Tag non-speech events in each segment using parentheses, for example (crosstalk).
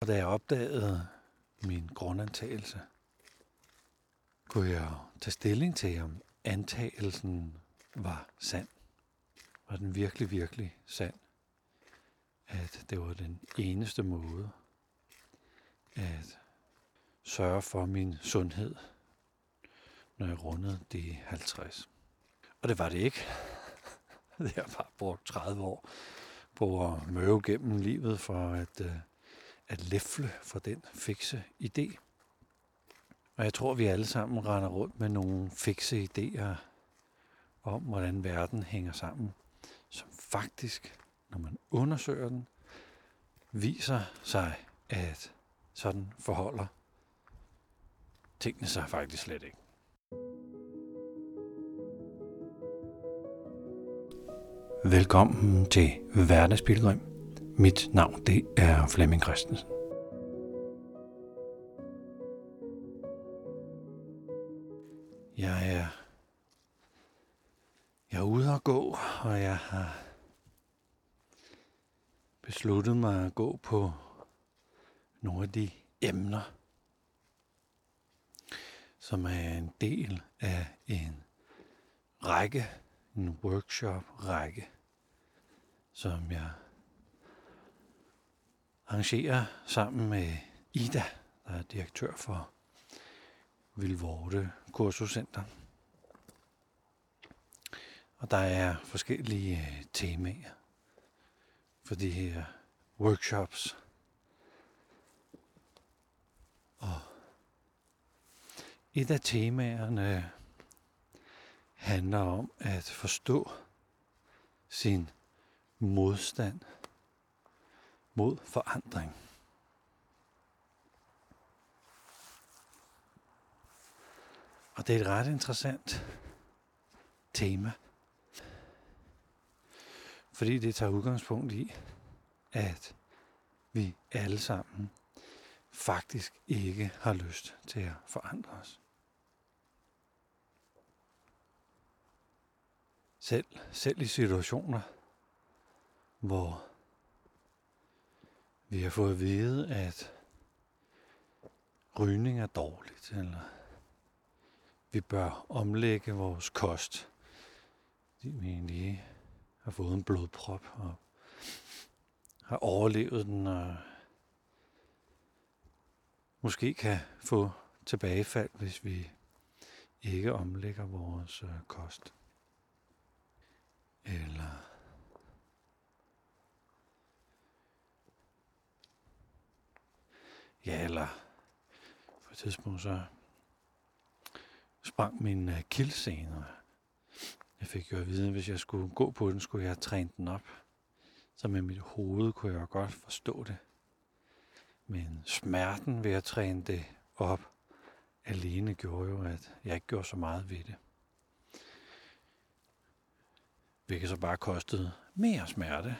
Og da jeg opdagede min grundantagelse, kunne jeg tage stilling til, om antagelsen var sand. Var den virkelig, virkelig sand? At det var den eneste måde at sørge for min sundhed, når jeg rundede de 50. Og det var det ikke. (laughs) Jeg har bare brugt 30 år på at møve gennem livet for at, øh, at læfle for den fikse idé. Og jeg tror, vi alle sammen render rundt med nogle fikse idéer om, hvordan verden hænger sammen, som faktisk, når man undersøger den, viser sig, at sådan forholder tingene sig faktisk slet ikke. Velkommen til Hverdagsbilgrim. Mit navn det er Flemming Christensen. Jeg er, jeg er ude at gå, og jeg har besluttet mig at gå på nogle af de emner, som er en del af en række, en workshop-række, som jeg arrangerer sammen med Ida, der er direktør for Vilvorte Kursuscenter. Og der er forskellige øh, temaer for de her workshops. Og et af temaerne handler om at forstå sin modstand mod forandring. Og det er et ret interessant tema. Fordi det tager udgangspunkt i, at vi alle sammen faktisk ikke har lyst til at forandre os. Selv, selv i situationer, hvor vi har fået at vide, at rygning er dårligt, eller vi bør omlægge vores kost, fordi vi egentlig har fået en blodprop og har overlevet den og måske kan få tilbagefald, hvis vi ikke omlægger vores øh, kost. Eller ja, eller på et tidspunkt så sprang min øh, kildscene, og Jeg fik jo at vide, at hvis jeg skulle gå på den, skulle jeg træne den op. Så med mit hoved kunne jeg godt forstå det. Men smerten ved at træne det op alene gjorde jo, at jeg ikke gjorde så meget ved det. Hvilket så bare kostede mere smerte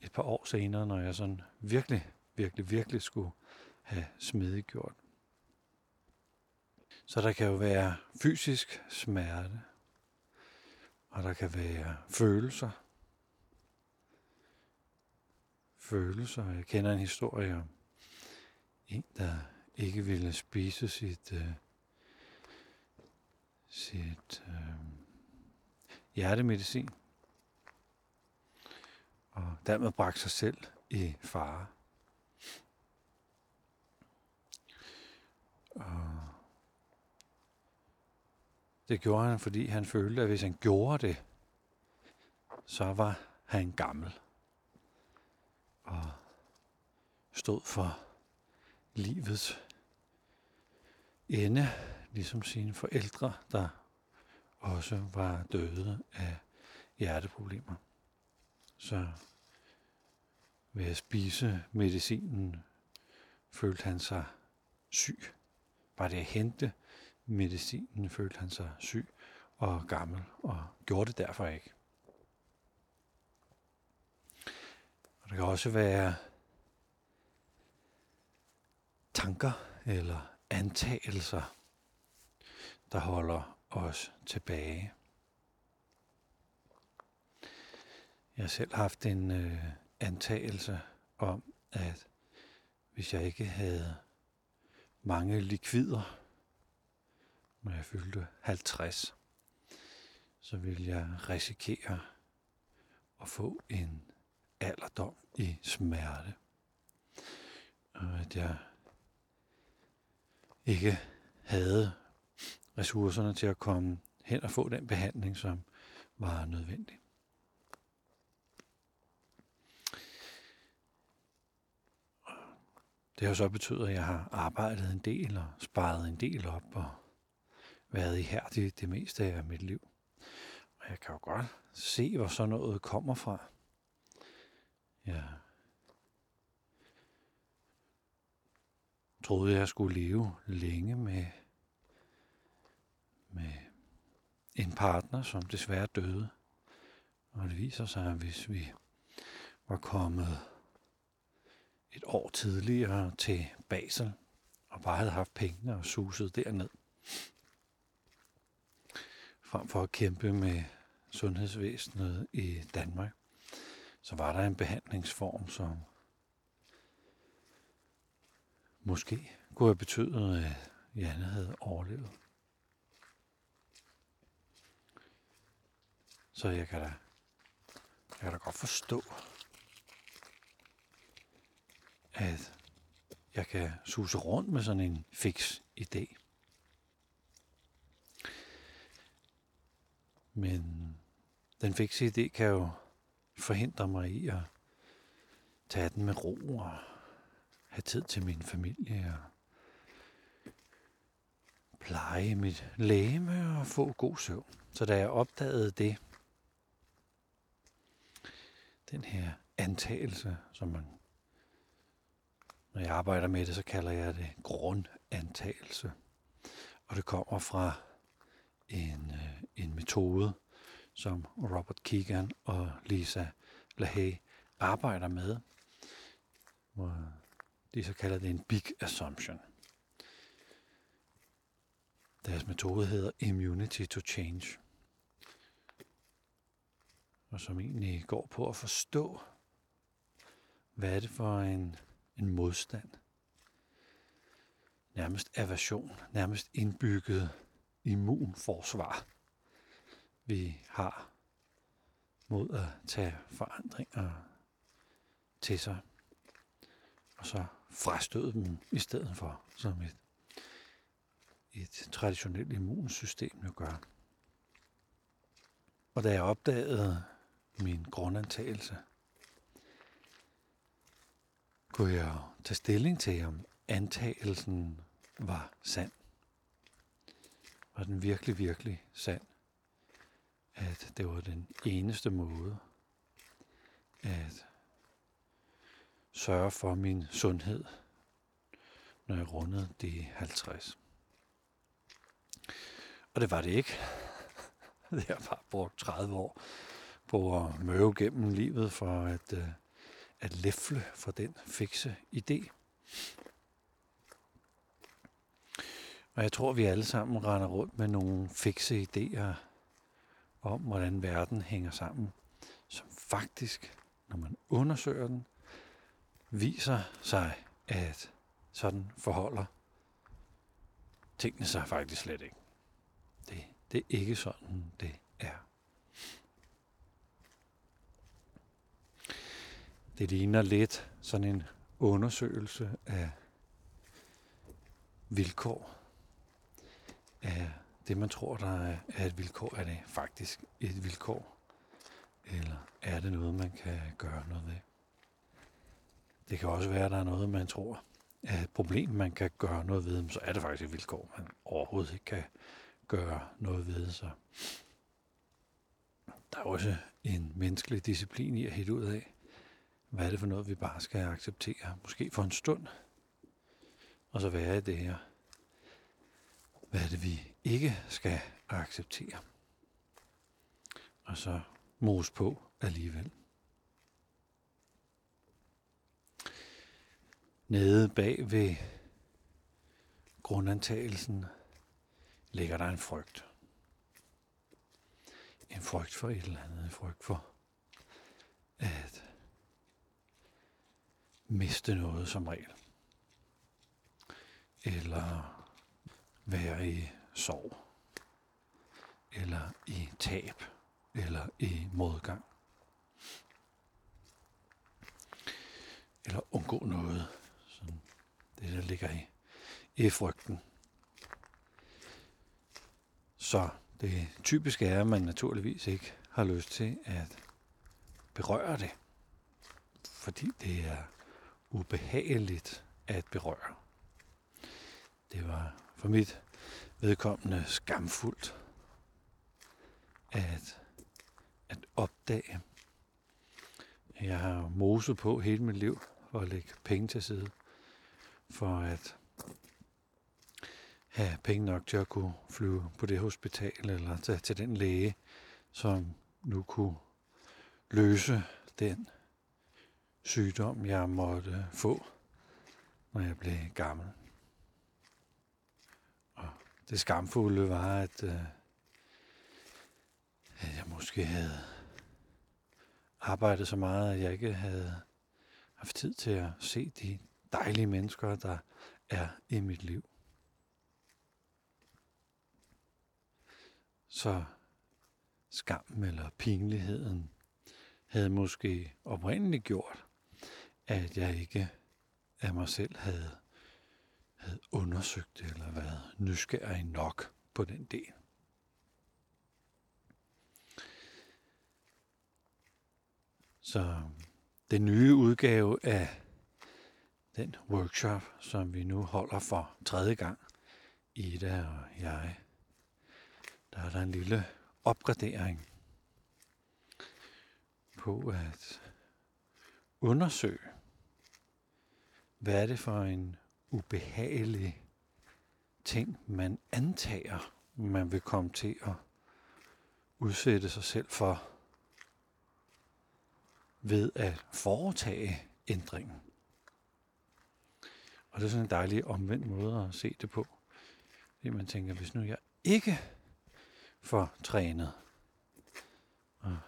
et par år senere, når jeg sådan virkelig, virkelig, virkelig skulle have smedegjort. Så der kan jo være fysisk smerte, og der kan være følelser. Følelser. Jeg kender en historie om en, der ikke ville spise sit, uh, sit uh, hjertemedicin. Og dermed bragte sig selv i fare. Det gjorde han, fordi han følte, at hvis han gjorde det, så var han gammel. Og stod for livets ende, ligesom sine forældre, der også var døde af hjerteproblemer. Så ved at spise medicinen følte han sig syg. Var det at hente medicinen følte han sig syg og gammel, og gjorde det derfor ikke. Og der kan også være tanker eller antagelser, der holder os tilbage. Jeg har selv haft en øh, antagelse om, at hvis jeg ikke havde mange likvider, når jeg fyldte 50, så ville jeg risikere at få en alderdom i smerte. Og at jeg ikke havde ressourcerne til at komme hen og få den behandling, som var nødvendig. Det har så betydet, at jeg har arbejdet en del og sparet en del op og været ihærdig det meste af mit liv. Og jeg kan jo godt se, hvor sådan noget kommer fra. Jeg troede, jeg skulle leve længe med, med en partner, som desværre døde. Og det viser sig, at hvis vi var kommet et år tidligere til Basel, og bare havde haft pengene og suset derned, frem for at kæmpe med sundhedsvæsenet i Danmark, så var der en behandlingsform, som måske kunne have betydet, at Janne havde overlevet. Så jeg kan da, jeg kan da godt forstå, at jeg kan suse rundt med sådan en fix idé. Men den fikse idé kan jo forhindre mig i at tage den med ro og have tid til min familie og pleje mit læme og få god søvn. Så da jeg opdagede det, den her antagelse, som man, når jeg arbejder med det, så kalder jeg det grundantagelse. Og det kommer fra en, øh, en metode, som Robert Keegan og Lisa LaHaye arbejder med, hvor de så kalder det en big assumption. Deres metode hedder Immunity to Change, og som egentlig går på at forstå, hvad er det for en, en modstand, nærmest aversion, nærmest indbygget immunforsvar, vi har mod at tage forandringer til sig, og så frastøde dem i stedet for, som et, et traditionelt immunsystem jo gør. Og da jeg opdagede min grundantagelse, kunne jeg tage stilling til, om antagelsen var sand. Var den virkelig, virkelig sand? At det var den eneste måde at sørge for min sundhed, når jeg rundede de 50. Og det var det ikke. (laughs) Jeg har bare brugt 30 år på at møve gennem livet for at, øh, at læfle for den fikse idé. Og jeg tror, vi alle sammen render rundt med nogle fikse idéer om, hvordan verden hænger sammen, som faktisk, når man undersøger den, viser sig, at sådan forholder tingene sig faktisk slet ikke. Det, det er ikke sådan, det er. Det ligner lidt sådan en undersøgelse af vilkår. Af det, man tror, der er et vilkår. Er det faktisk et vilkår? Eller er det noget, man kan gøre noget ved? Det kan også være, at der er noget, man tror er et problem, man kan gøre noget ved, så er det faktisk et vilkår, man overhovedet ikke kan gøre noget ved. Så der er også en menneskelig disciplin i at hætte ud af, hvad er det for noget, vi bare skal acceptere? Måske for en stund. Og så være i det her. Hvad er det, vi ikke skal acceptere? Og så mos på alligevel. Nede bag ved grundantagelsen ligger der en frygt. En frygt for et eller andet. En frygt for at miste noget som regel. eller være i sorg, eller i tab, eller i modgang. Eller undgå noget. Sådan det, der ligger i, i frygten. Så det typiske er, at man naturligvis ikke har lyst til at berøre det, fordi det er ubehageligt at berøre. For mit vedkommende skamfuldt at, at opdage. Jeg har moset på hele mit liv for at lægge penge til side, for at have penge nok til at kunne flyve på det hospital eller til, til den læge, som nu kunne løse den sygdom, jeg måtte få, når jeg blev gammel. Det skamfulde var, at, øh, at jeg måske havde arbejdet så meget, at jeg ikke havde haft tid til at se de dejlige mennesker, der er i mit liv. Så skam eller pinligheden havde måske oprindeligt gjort, at jeg ikke af mig selv havde, havde undersøgt det, eller været nysgerrig nok på den del. Så den nye udgave af den workshop, som vi nu holder for tredje gang, Ida og jeg, der er der en lille opgradering på at undersøge, hvad er det for en ubehagelig ting, man antager, man vil komme til at udsætte sig selv for ved at foretage ændringen. Og det er sådan en dejlig omvendt måde at se det på. Fordi man tænker, hvis nu jeg ikke får trænet og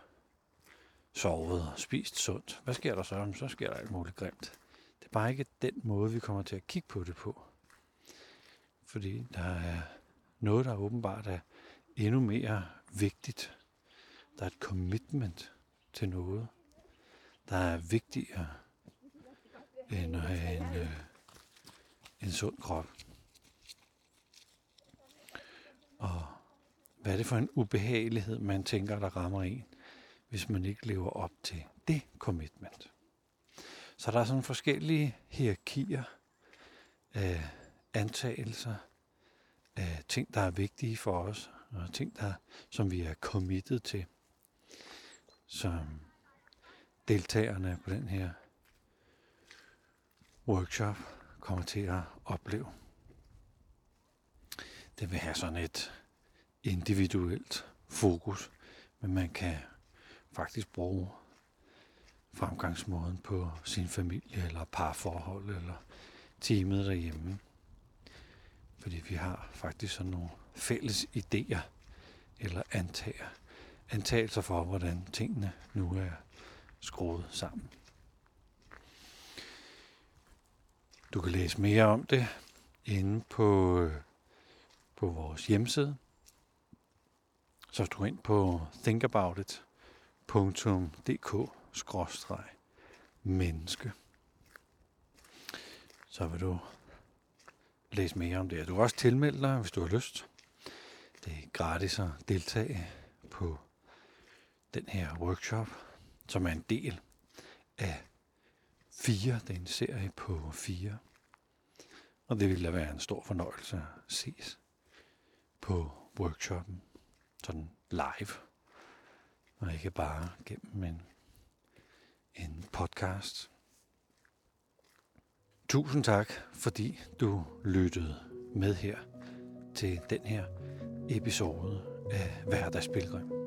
sovet og spist sundt, hvad sker der så? Så sker der alt muligt grimt. Det er bare ikke den måde, vi kommer til at kigge på det på. Fordi der er noget, der åbenbart er endnu mere vigtigt. Der er et commitment til noget, der er vigtigere end at have en, øh, en øh, sund krop. Og hvad er det for en ubehagelighed, man tænker, der rammer en, hvis man ikke lever op til det commitment? Så der er sådan forskellige hierarkier af antagelser, af ting, der er vigtige for os, og ting, der, som vi er committed til, som deltagerne på den her workshop kommer til at opleve. Det vil have sådan et individuelt fokus, men man kan faktisk bruge fremgangsmåden på sin familie eller parforhold eller teamet derhjemme. Fordi vi har faktisk sådan nogle fælles idéer eller antager, antagelser for, hvordan tingene nu er skruet sammen. Du kan læse mere om det inde på, på vores hjemmeside. Så du ind på thinkaboutit.dk-menneske, så vil du læse mere om det. Du kan også tilmelde dig, hvis du har lyst. Det er gratis at deltage på den her workshop, som er en del af fire. Det er en serie på fire. Og det ville da være en stor fornøjelse at ses på workshoppen, sådan live, og ikke bare gennem en, en podcast. Tusind tak, fordi du lyttede med her til den her episode af Hverdagsbilgrim.